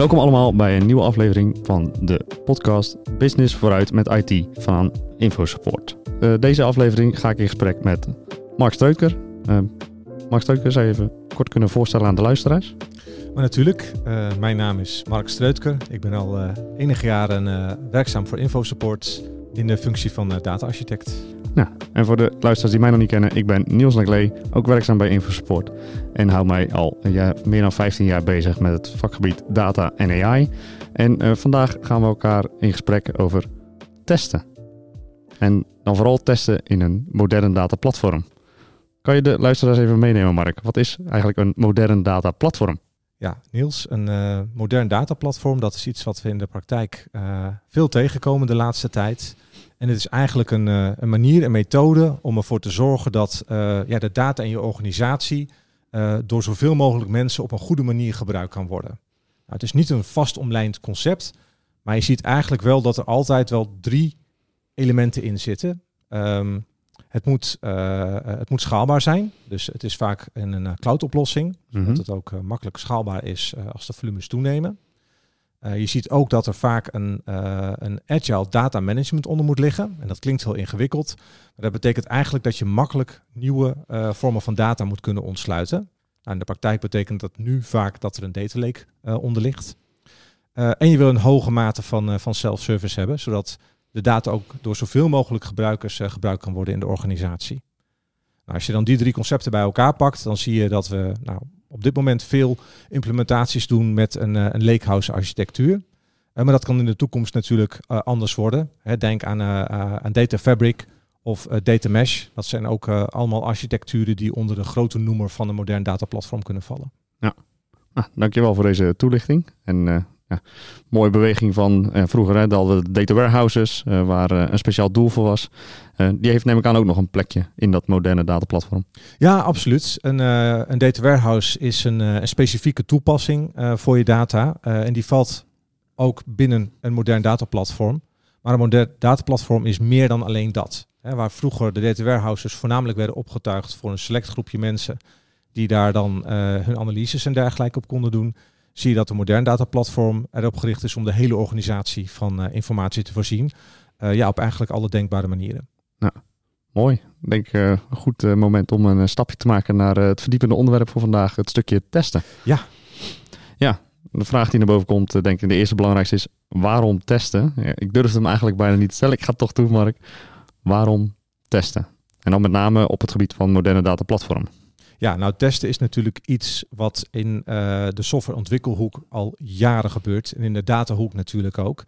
Welkom allemaal bij een nieuwe aflevering van de podcast Business vooruit met IT van InfoSupport. Uh, deze aflevering ga ik in gesprek met Mark Streuker. Uh, Mark Streuker, zou je even kort kunnen voorstellen aan de luisteraars? Maar natuurlijk, uh, mijn naam is Mark Streutker. Ik ben al enige jaren werkzaam voor InfoSupport in de functie van data-architect. Nou, en voor de luisteraars die mij nog niet kennen, ik ben Niels Leglee, ook werkzaam bij InfoSupport. En hou mij al ja, meer dan 15 jaar bezig met het vakgebied data en AI. En uh, vandaag gaan we elkaar in gesprek over testen. En dan vooral testen in een modern dataplatform. Kan je de luisteraars even meenemen, Mark? Wat is eigenlijk een modern dataplatform? Ja, Niels, een uh, modern dataplatform, dat is iets wat we in de praktijk uh, veel tegenkomen de laatste tijd. En het is eigenlijk een, uh, een manier, een methode om ervoor te zorgen dat ja, de data in je organisatie door zoveel mogelijk mensen op een goede manier gebruikt kan worden. Nou, het is niet een vast omlijnd concept, maar je ziet eigenlijk wel dat er altijd wel drie elementen in zitten. Um, het moet, uh, het moet schaalbaar zijn. Dus het is vaak een, een cloud-oplossing. Zodat mhm. het ook uh, makkelijk schaalbaar is als de volumes toenemen. je ziet ook dat er vaak een, een agile data management onder moet liggen. En dat klinkt heel ingewikkeld. Maar dat betekent eigenlijk dat je makkelijk nieuwe vormen van data moet kunnen ontsluiten. Nou, in de praktijk betekent dat nu vaak dat er een data lake onder ligt. en je wil een hoge mate van, van self-service hebben, zodat de data ook door zoveel mogelijk gebruikers uh, gebruikt kan worden in de organisatie. Nou, als je dan die drie concepten bij elkaar pakt, dan zie je dat we nou, op dit moment veel implementaties doen met een, uh, een lakehouse architectuur. Uh, maar dat kan in de toekomst natuurlijk anders worden. Denk aan, aan Data Fabric of Data Mesh. Dat zijn ook allemaal architecturen die onder de grote noemer van een modern dataplatform kunnen vallen. Ja, ah, dankjewel voor deze toelichting. En ja, mooie beweging van uh, vroeger hè, de data warehouses, uh, waar uh, een speciaal doel voor was. die heeft neem ik aan ook nog een plekje in dat moderne dataplatform. Ja, absoluut. Een, een data warehouse is een, een specifieke toepassing voor je data. en die valt ook binnen een modern dataplatform. Maar een modern dataplatform is meer dan alleen dat. Waar vroeger de data warehouses voornamelijk werden opgetuigd voor een select groepje mensen die daar dan hun analyses en dergelijke op konden doen zie je dat een modern dataplatform erop gericht is om de hele organisatie van uh, informatie te voorzien. Uh, ja, op eigenlijk alle denkbare manieren. Ja, mooi. Ik denk uh, een goed moment om een stapje te maken naar het verdiepende onderwerp voor vandaag, het stukje testen. Ja. Ja, de vraag die naar boven komt, denk ik, de eerste belangrijkste is, waarom testen? Ja, ik durf hem eigenlijk bijna niet te stellen. Ik ga het toch doen, Mark. Waarom testen? En dan met name op het gebied van moderne dataplatformen. Ja, nou testen is natuurlijk iets wat in uh, de softwareontwikkelhoek al jaren gebeurt. En in de datahoek natuurlijk ook.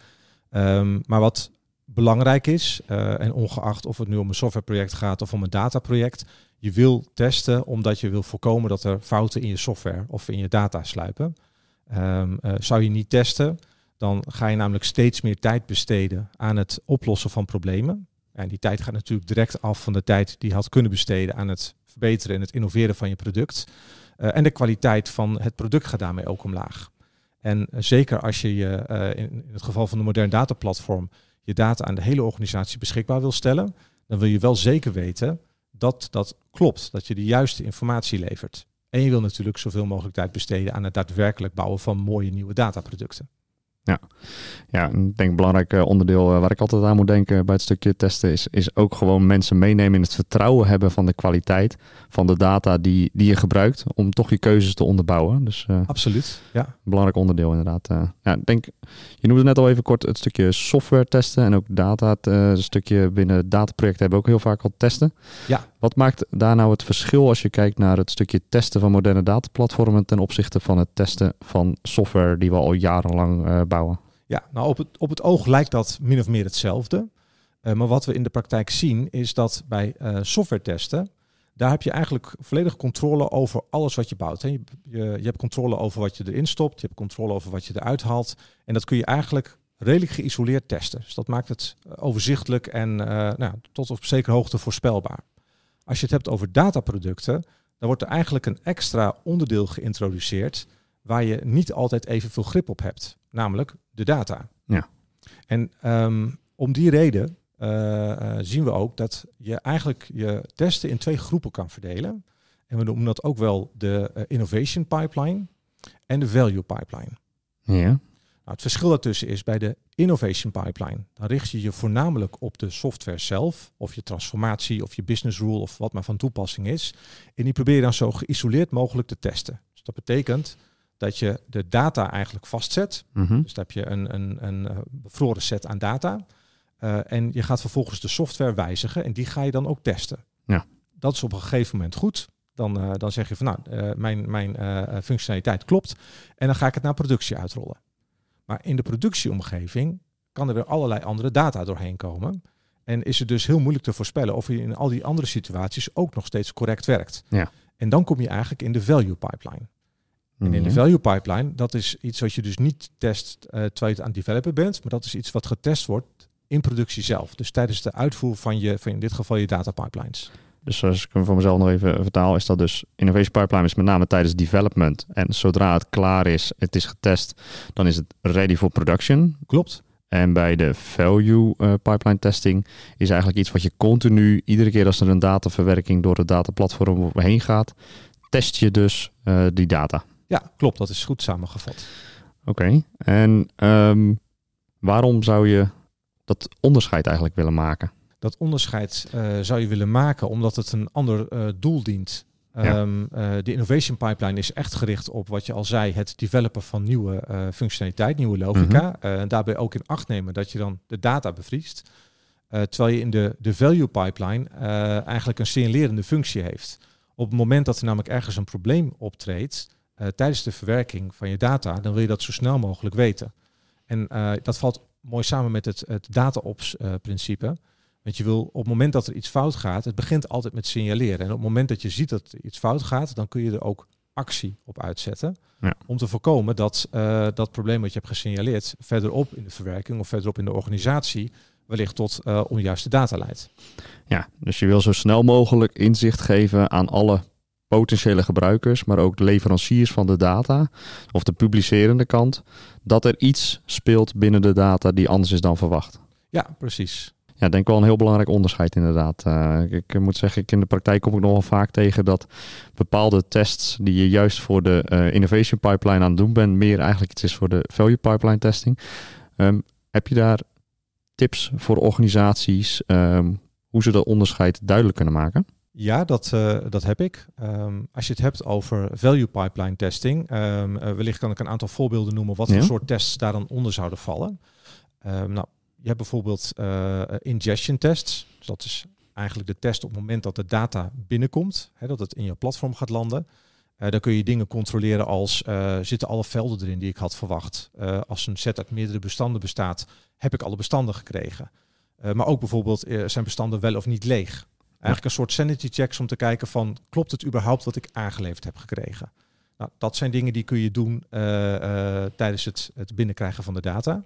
Um, maar wat belangrijk is, uh, en ongeacht of het nu om een softwareproject gaat of om een dataproject, je wil testen omdat je wil voorkomen dat er fouten in je software of in je data sluipen. Um, uh, zou je niet testen, dan ga je namelijk steeds meer tijd besteden aan het oplossen van problemen. En die tijd gaat natuurlijk direct af van de tijd die je had kunnen besteden aan het verbeteren en het innoveren van je product. Uh, en de kwaliteit van het product gaat daarmee ook omlaag. En uh, zeker als je je, uh, in, in, het geval van de modern dataplatform, je data aan de hele organisatie beschikbaar wil stellen, dan wil je wel zeker weten dat dat klopt, dat je de juiste informatie levert. En je wil natuurlijk zoveel mogelijk tijd besteden aan het daadwerkelijk bouwen van mooie nieuwe dataproducten. Ja, ja ik denk een belangrijk eh, onderdeel eh, waar ik altijd aan moet denken bij het stukje testen is, is ook gewoon mensen meenemen in het vertrouwen hebben van de kwaliteit van de data die, die je gebruikt om toch je keuzes te onderbouwen. Dus, uh, Absoluut, ja. Belangrijk onderdeel inderdaad. Uh, ja, denk, je noemde net al even kort het stukje software testen en ook data. Het stukje binnen dataprojecten hebben we ook heel vaak al testen. Ja. Wat maakt daar nou het verschil als je kijkt naar het stukje testen van moderne dataplatformen ten opzichte van het testen van software die we al jarenlang uh, bouwen? Ja, nou op het, op het oog lijkt dat min of meer hetzelfde. Uh, maar wat we in de praktijk zien is dat bij uh, software testen, daar heb je eigenlijk volledig controle over alles wat je bouwt. Je, je, hebt controle over wat je erin stopt, je hebt controle over wat je eruit haalt. En dat kun je eigenlijk redelijk geïsoleerd testen. Dus dat maakt het overzichtelijk en nou, tot op zekere hoogte voorspelbaar. Als je het hebt over dataproducten, dan wordt er eigenlijk een extra onderdeel geïntroduceerd waar je niet altijd evenveel grip op hebt, namelijk de data. Ja. En um, om die reden uh, uh, zien we ook dat je eigenlijk je testen in twee groepen kan verdelen. En we noemen dat ook wel de uh, innovation pipeline en de value pipeline. Ja. Nou, het verschil daartussen is bij de innovation pipeline. Dan richt je je voornamelijk op de software zelf, of je transformatie, of je business rule, of wat maar van toepassing is. En die probeer je dan zo geïsoleerd mogelijk te testen. Dus dat betekent dat je de data eigenlijk vastzet. Mhm. Dus dan heb je een, een, een eh, bevroren set aan data. Eh, en je gaat vervolgens de software wijzigen en die ga je dan ook testen. Ja. Dat is op een gegeven moment goed. Dan, eh, dan zeg je van nou, mijn, mijn functionaliteit klopt. En dan ga ik het naar productie uitrollen. Maar in de productieomgeving kan er weer allerlei andere data doorheen komen. En is het dus heel moeilijk te voorspellen of je in al die andere situaties ook nog steeds correct werkt. Ja. En dan kom je eigenlijk in de value pipeline. En in de Mhm. value pipeline, dat is iets wat je dus niet test eh, terwijl je het aan het developen bent, maar dat is iets wat getest wordt in productie zelf. Dus tijdens de uitvoer van je, van in dit geval je data pipelines. Dus als ik hem voor mezelf nog even vertaal, is dat dus innovation pipeline is met name tijdens development. En zodra het klaar is, het is getest, dan is het ready for production. Klopt. En bij de value eh, pipeline testing is eigenlijk iets wat je continu, iedere keer als er een dataverwerking door het dataplatform heen gaat, test je dus eh, die data. Ja, klopt. Dat is goed samengevat. Oké. En ehm, waarom zou je dat onderscheid eigenlijk willen maken? Dat onderscheid eh, zou je willen maken omdat het een ander eh, doel dient. Ja. Ehm, eh, de innovation pipeline is echt gericht op wat je al zei, het developen van nieuwe functionaliteit, nieuwe logica. Eh, en daarbij ook in acht nemen dat je dan de data bevriest. Terwijl je in de, de value pipeline eigenlijk een signalerende functie heeft. Op het moment dat er namelijk ergens een probleem optreedt tijdens de verwerking van je data, dan wil je dat zo snel mogelijk weten. En dat valt mooi samen met het, het data-ops-principe. Want je wil op het moment dat er iets fout gaat, het begint altijd met signaleren. En op het moment dat je ziet dat iets fout gaat, dan kun je er ook actie op uitzetten. Ja. Om te voorkomen dat eh, dat probleem wat je hebt gesignaleerd verderop in de verwerking of verderop in de organisatie wellicht tot eh, onjuiste data leidt. Ja, dus je wil zo snel mogelijk inzicht geven aan alle potentiële gebruikers, maar ook de leveranciers van de data of de publicerende kant, dat er iets speelt binnen de data die anders is dan verwacht. Ja, precies. Ja, denk wel een heel belangrijk onderscheid inderdaad. Eh, ik, ik moet zeggen, ik in de praktijk kom ik nogal vaak tegen dat bepaalde tests die je juist voor de eh, innovation pipeline aan het doen bent, meer eigenlijk iets is voor de value pipeline testing. Ehm, heb je daar tips voor organisaties ehm, hoe ze dat onderscheid duidelijk kunnen maken? Ja, dat, eh, dat heb ik. Ehm, als je het hebt over value pipeline testing, wellicht kan ik een aantal voorbeelden noemen wat Ja. voor soort tests daar dan onder zouden vallen. Nou, je hebt bijvoorbeeld eh, ingestion tests. Dus dat is eigenlijk de test op het moment dat de data binnenkomt, hè, dat het in je platform gaat landen. Eh dan kun je dingen controleren als eh, zitten alle velden erin die ik had verwacht. Als een set uit meerdere bestanden bestaat, heb ik alle bestanden gekregen. Maar ook bijvoorbeeld zijn bestanden wel of niet leeg. Eigenlijk een soort sanity checks om te kijken van klopt het überhaupt wat ik aangeleverd heb gekregen. Nou, dat zijn dingen die kun je doen tijdens het, het binnenkrijgen van de data.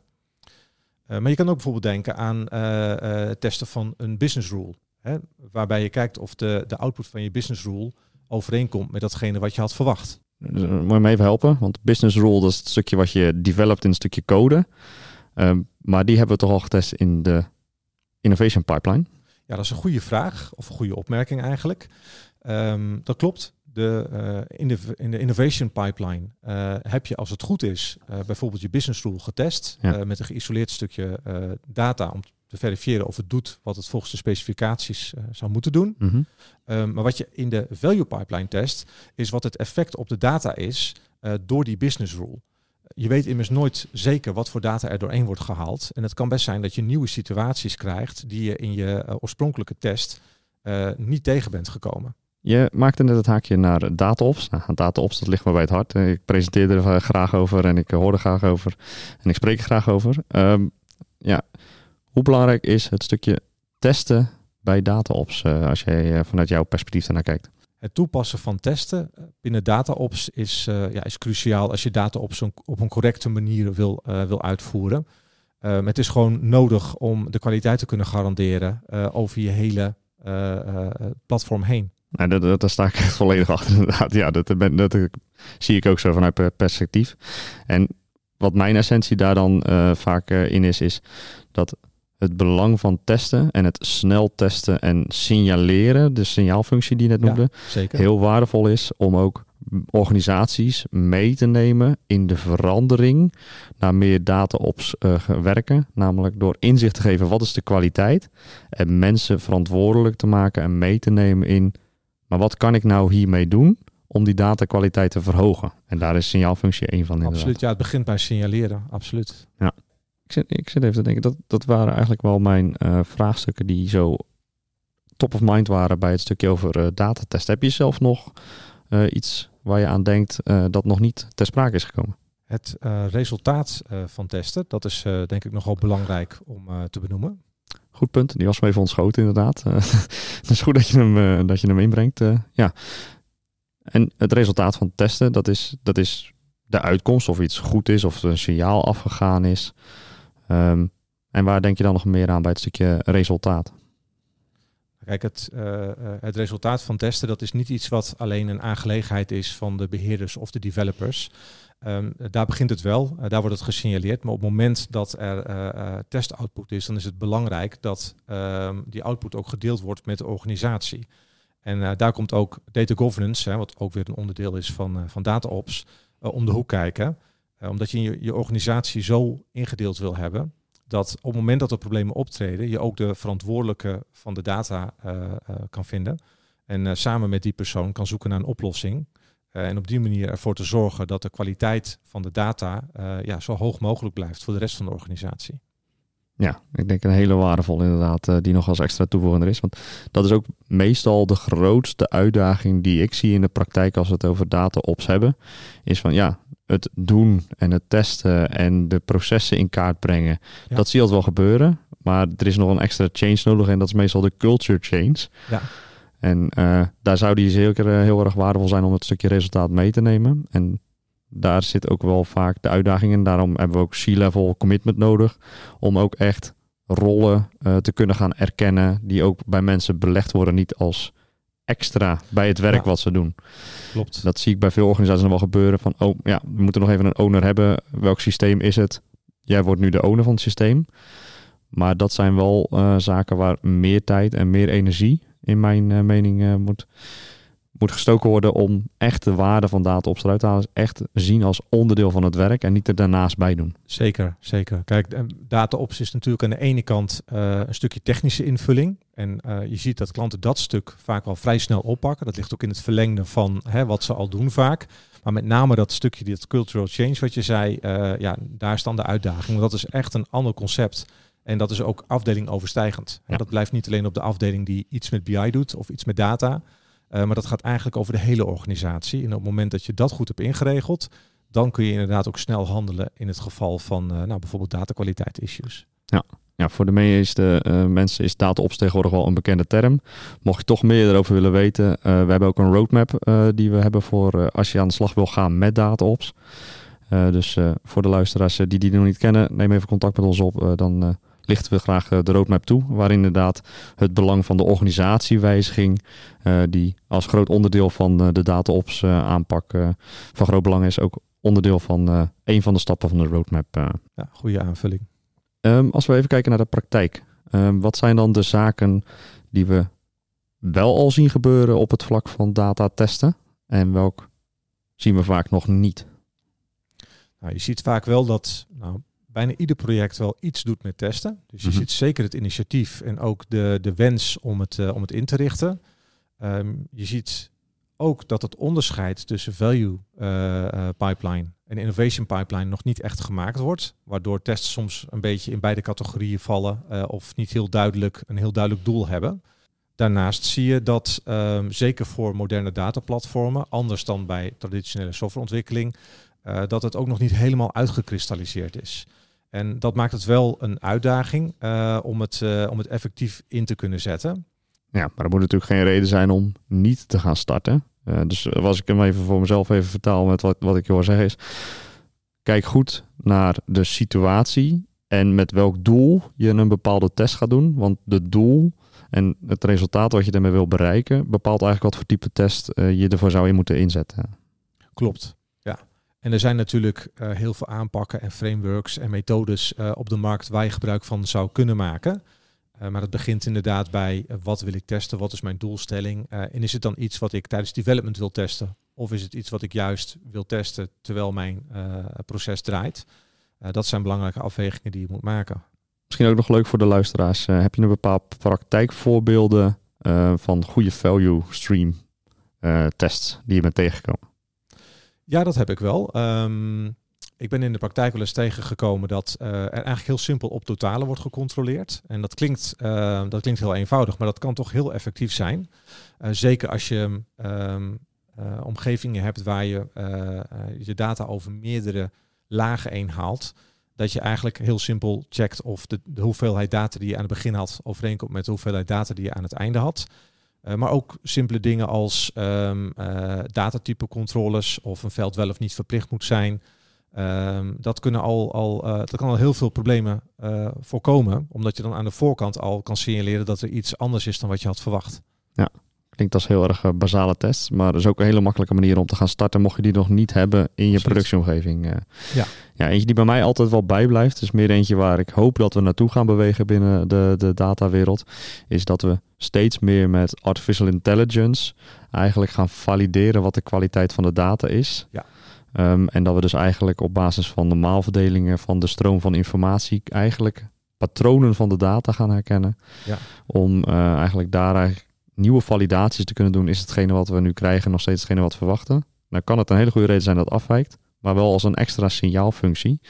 Eh, maar je kan ook bijvoorbeeld denken aan eh, eh, testen van een business rule. Hè, waarbij je kijkt of de, de output van je business rule overeenkomt met datgene wat je had verwacht. Dus, moet je me even helpen? Want business rule, dat is het stukje wat je developt in een stukje code. Maar die hebben we toch al getest in de innovation pipeline. Ja, dat is een goede vraag, of een goede opmerking eigenlijk. Ehm, dat klopt. De, eh, in, de, in de innovation pipeline eh, heb je, als het goed is, eh, bijvoorbeeld je business rule getest Ja. met een geïsoleerd stukje data om te verifiëren of het doet wat het volgens de specificaties zou moeten doen. Mhm. Maar wat je in de value pipeline test, is wat het effect op de data is door die business rule. Je weet immers nooit zeker wat voor data er doorheen wordt gehaald. En het kan best zijn dat je nieuwe situaties krijgt die je in je oorspronkelijke test niet tegen bent gekomen. Je maakte net het haakje naar DataOps. Nou, DataOps, dat ligt me bij het hart. Ik presenteer er eh, graag over en ik eh, hoor er graag over. En ik spreek er graag over. Ehm, ja, hoe belangrijk is het stukje testen bij DataOps, eh, als jij eh, vanuit jouw perspectief daarnaar kijkt? Het toepassen van testen binnen DataOps is, ja, is cruciaal als je DataOps op een correcte manier wil, wil uitvoeren. Ehm, het is gewoon nodig om de kwaliteit te kunnen garanderen over je hele platform heen. Nou, dat, dat, daar sta ik volledig achter inderdaad. Ja, dat, ben, dat, zie ik ook zo vanuit per- perspectief. En wat mijn essentie daar dan eh, vaak eh, in is, is dat het belang van testen en het snel testen en signaleren, de signaalfunctie die je net noemde, heel waardevol is om ook organisaties mee te nemen in de verandering naar meer data op uh, werken. Namelijk door inzicht te geven wat is de kwaliteit en mensen verantwoordelijk te maken en mee te nemen in, maar wat kan ik nou hiermee doen om die datakwaliteit te verhogen? En daar is signaalfunctie één van. Absoluut, ja, het begint bij signaleren, absoluut. Ja. Ik zit, ik zit even te denken, dat, dat waren eigenlijk wel mijn uh, vraagstukken die zo top of mind waren bij het stukje over uh, datatest. Heb je zelf nog uh, iets waar je aan denkt dat nog niet ter sprake is gekomen? Het resultaat van testen, dat is denk ik nogal belangrijk om te benoemen. Goed punt, die was me even ontschoten inderdaad. het is goed dat je hem, dat je hem inbrengt. ja. En het resultaat van testen, dat is, dat is de uitkomst of iets goed is of een signaal afgegaan is. Um, en waar denk je dan nog meer aan bij het stukje resultaat? Kijk, het, het resultaat van testen, dat is niet iets wat alleen een aangelegenheid is van de beheerders of de developers. Um, daar begint het wel, uh, daar wordt het gesignaleerd. Maar op het moment dat er uh, testoutput is, dan is het belangrijk dat um, die output ook gedeeld wordt met de organisatie. En daar komt ook data governance, hè, wat ook weer een onderdeel is van, van DataOps, om de hoek kijken. Omdat je, je je organisatie zo ingedeeld wil hebben dat op het moment dat er problemen optreden, je ook de verantwoordelijke van de data kan vinden. En samen met die persoon kan zoeken naar een oplossing. En op die manier ervoor te zorgen dat de kwaliteit van de data ja, zo hoog mogelijk blijft voor de rest van de organisatie. Ja, ik denk een hele waardevol inderdaad, die nog als extra toevoegender is. Want dat is ook meestal de grootste uitdaging die ik zie in de praktijk als we het over data ops hebben. Is van ja, het doen en het testen en de processen in kaart brengen. Dat zie je altijd wel gebeuren. Maar er is nog een extra change nodig en dat is meestal de culture change. Ja. En uh, daar zou die zeker uh, heel erg waardevol zijn om het stukje resultaat mee te nemen. En daar zit ook wel vaak de uitdaging in. Daarom hebben we ook C-level commitment nodig. Om ook echt rollen uh, te kunnen gaan erkennen die ook bij mensen belegd worden. Niet als extra bij het werk wat ze doen. Klopt. Dat zie ik bij veel organisaties nog wel gebeuren. Van, oh ja, we moeten nog even een owner hebben. Welk systeem is het? Jij wordt nu de owner van het systeem. Maar dat zijn wel uh, zaken waar meer tijd en meer energie, in mijn uh, mening, uh, moet, moet gestoken worden om echt de waarde van data te halen. Echt zien als onderdeel van het werk en niet er daarnaast bij doen. Zeker, zeker. Kijk, data ops is natuurlijk aan de ene kant een stukje technische invulling. En je ziet dat klanten dat stuk vaak wel vrij snel oppakken. Dat ligt ook in het verlengde van hè, wat ze al doen vaak. Maar met name dat stukje, dat cultural change wat je zei, uh, ja, daar staan de uitdagingen. Dat is echt een ander concept. En dat is ook afdeling overstijgend. Ja. Dat blijft niet alleen op de afdeling die iets met BI doet of iets met data. Uh, maar dat gaat eigenlijk over de hele organisatie. En op het moment dat je dat goed hebt ingeregeld, dan kun je inderdaad ook snel handelen in het geval van uh, nou, bijvoorbeeld datakwaliteit issues. Ja. Ja, voor de meeste uh, mensen is dataops tegenwoordig wel een bekende term. Mocht je toch meer erover willen weten, we hebben ook een roadmap die we hebben voor als je aan de slag wil gaan met dataops. dus voor de luisteraars die die nog niet kennen, neem even contact met ons op. dan lichten we graag de roadmap toe. Waarin inderdaad het belang van de organisatiewijziging, uh, die als groot onderdeel van uh, de data-ops uh, aanpak van groot belang is, ook onderdeel van een van de stappen van de roadmap. Ja, goede aanvulling. Um, als we even kijken naar de praktijk. Um, wat zijn dan de zaken die we wel al zien gebeuren op het vlak van data testen? En welk zien we vaak nog niet? Nou, je ziet vaak wel dat nou, bijna ieder project wel iets doet met testen. Dus je mm -hmm. ziet zeker het initiatief en ook de, de wens om het, uh, om het in te richten. Um, je ziet ook dat het onderscheid tussen value uh, uh, pipeline en innovation pipeline nog niet echt gemaakt wordt. Waardoor tests soms een beetje in beide categorieën vallen of niet heel duidelijk een heel duidelijk doel hebben. Daarnaast zie je dat um, zeker voor moderne dataplatformen, anders dan bij traditionele softwareontwikkeling, dat het ook nog niet helemaal uitgekristalliseerd is. En dat maakt het wel een uitdaging uh, om, het, uh, om het effectief in te kunnen zetten. Ja, maar er moet natuurlijk geen reden zijn om niet te gaan starten. Uh, dus als ik hem even voor mezelf even vertaal met wat, wat ik hoor zeggen is... Kijk goed naar de situatie en met welk doel je een bepaalde test gaat doen. Want de doel en het resultaat wat je daarmee wil bereiken... bepaalt eigenlijk wat voor type test je ervoor zou in moeten inzetten. Klopt. En er zijn natuurlijk uh, heel veel aanpakken en frameworks en methodes uh, op de markt waar je gebruik van zou kunnen maken. Uh, maar het begint inderdaad bij wat wil ik testen, wat is mijn doelstelling en is het dan iets wat ik tijdens development wil testen of is het iets wat ik juist wil testen terwijl mijn proces draait. dat zijn belangrijke afwegingen die je moet maken. Misschien ook nog leuk voor de luisteraars. heb je een bepaald praktijkvoorbeelden van goede value stream tests die je bent tegengekomen? Ja, dat heb ik wel. Um, ik ben in de praktijk wel eens tegengekomen dat uh, er eigenlijk heel simpel op totalen wordt gecontroleerd. En dat klinkt, uh, dat klinkt heel eenvoudig, maar dat kan toch heel effectief zijn. Uh, zeker als je um, omgevingen hebt waar je je data over meerdere lagen eenhaalt. Dat je eigenlijk heel simpel checkt of de, de hoeveelheid data die je aan het begin had overeenkomt met de hoeveelheid data die je aan het einde had. Uh, maar ook simpele dingen als um, uh, datatype controles of een veld wel of niet verplicht moet zijn. Um, dat, kunnen al, al, uh, dat kan al heel veel problemen voorkomen, omdat je dan aan de voorkant al kan signaleren dat er iets anders is dan wat je had verwacht. Ja, klinkt als heel erg basale test, maar dat is ook een hele makkelijke manier om te gaan starten, mocht je die nog niet hebben in je productieomgeving. ja. ja, eentje die bij mij altijd wel bijblijft, is meer eentje waar ik hoop dat we naartoe gaan bewegen binnen de, de datawereld, is dat we steeds meer met artificial intelligence eigenlijk gaan valideren wat de kwaliteit van de data is. Ja. Um, en dat we dus eigenlijk op basis van normaalverdelingen van de stroom van informatie eigenlijk patronen van de data gaan herkennen. Ja. Om uh, eigenlijk daar eigenlijk nieuwe validaties te kunnen doen. Is hetgene wat we nu krijgen nog steeds hetgene wat we verwachten? Dan kan het een hele goede reden zijn dat het afwijkt, maar wel als een extra signaalfunctie.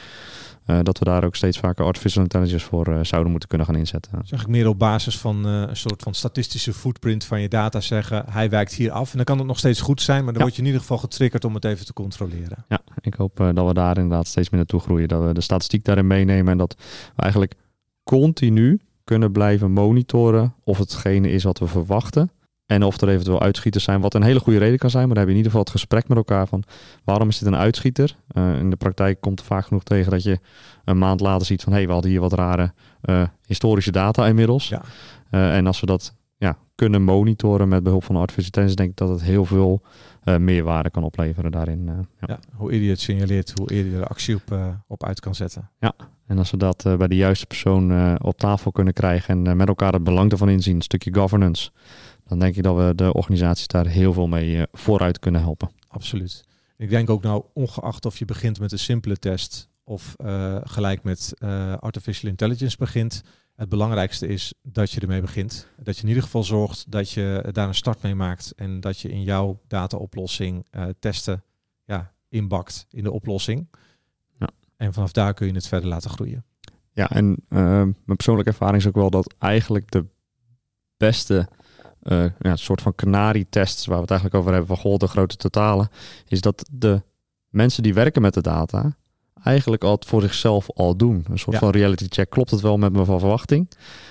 Uh, dat we daar ook steeds vaker artificial intelligence voor uh, zouden moeten kunnen gaan inzetten. Zeg ik meer op basis van uh, een soort van statistische footprint van je data zeggen, hij wijkt hier af. En dan kan het nog steeds goed zijn, maar dan ja. word je in ieder geval getriggerd om het even te controleren. Ja, ik hoop dat we daar inderdaad steeds meer naartoe groeien. Dat we de statistiek daarin meenemen en dat we eigenlijk continu kunnen blijven monitoren of hetgene is wat we verwachten. En of er eventueel uitschieters zijn, wat een hele goede reden kan zijn. Maar dan heb je in ieder geval het gesprek met elkaar van waarom is dit een uitschieter? Uh, in de praktijk komt het vaak genoeg tegen dat je een maand later ziet van hé, hey, we hadden hier wat rare uh, historische data inmiddels. Ja. Uh, en als we dat ja, kunnen monitoren met behulp van artificial intelligence, denk ik dat het heel veel meerwaarde kan opleveren daarin. Ja. ja. hoe eerder je het signaleert, hoe eerder je er actie op, op uit kan zetten. Ja, en als we dat bij de juiste persoon op tafel kunnen krijgen en met elkaar het belang ervan inzien, een stukje governance dan denk ik dat we de organisaties daar heel veel mee eh, vooruit kunnen helpen. Absoluut. Ik denk ook nou, ongeacht of je begint met een simpele test of uh, gelijk met uh, artificial intelligence begint, het belangrijkste is dat je ermee begint. Dat je in ieder geval zorgt dat je daar een start mee maakt en dat je in jouw dataoplossing uh, testen ja, inbakt in de oplossing. Ja. En vanaf daar kun je het verder laten groeien. Ja, en mijn persoonlijke ervaring is ook wel dat eigenlijk de beste uh, ja, soort van canary-tests, waar we het eigenlijk over hebben, van goh, de grote totalen, is dat de mensen die werken met de data eigenlijk al voor zichzelf al doen. Een soort van reality check. Klopt het wel met mijn verwachting?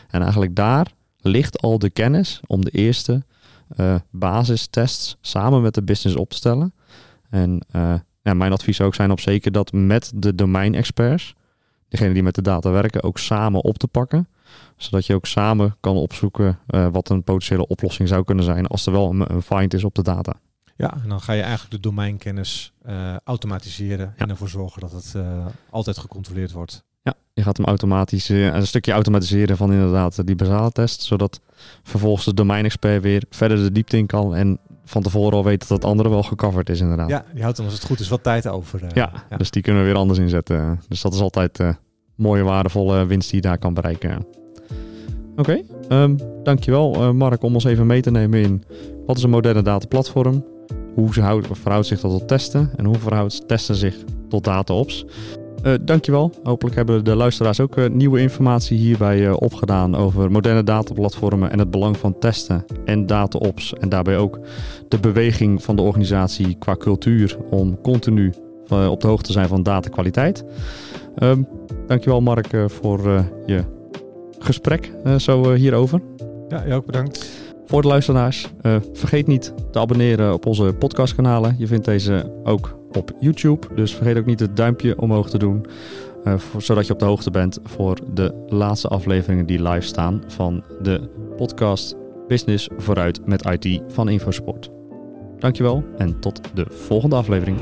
En eigenlijk daar ligt al de kennis om de eerste uh, basistests samen met de business op te stellen. En uh, ja, mijn advies zou ook zijn op zeker dat met de domein-experts, degene die met de data werken, ook samen op te pakken zodat je ook samen kan opzoeken uh, wat een potentiële oplossing zou kunnen zijn als er wel een, een, find is op de data. Ja, en dan ga je eigenlijk de domeinkennis uh, automatiseren ja. en ervoor zorgen dat het uh, altijd gecontroleerd wordt. Ja, je gaat hem automatisch, een stukje automatiseren van inderdaad die basale test, zodat vervolgens de domeinexpert weer verder de diepte in kan en van tevoren al weet dat het andere wel gecoverd is inderdaad. Ja, die houdt dan als het goed is wat tijd over. Ja, ja, dus die kunnen we weer anders inzetten. Dus dat is altijd mooie waardevolle winst die je daar kan bereiken. Oké, okay, um, dankjewel Mark om ons even mee te nemen in wat is een moderne dataplatform, hoe verhoudt zich dat tot testen en hoe verhoudt testen zich tot dataops. Uh, dankjewel. Hopelijk hebben de luisteraars ook uh, nieuwe informatie hierbij uh, opgedaan over moderne dataplatformen en het belang van testen en dataops. En daarbij ook de beweging van de organisatie qua cultuur om continu op de hoogte te zijn van datakwaliteit. Um, dankjewel Mark voor je gesprek zo hierover. Ja, jij ook bedankt. Voor de luisteraars, uh, vergeet niet te abonneren op onze podcastkanalen. Je vindt deze ook op YouTube, dus vergeet ook niet het duimpje omhoog te doen. Voor, zodat je op de hoogte bent voor de laatste afleveringen die live staan van de podcast Business vooruit met IT van Infosport. Dankjewel en tot de volgende aflevering.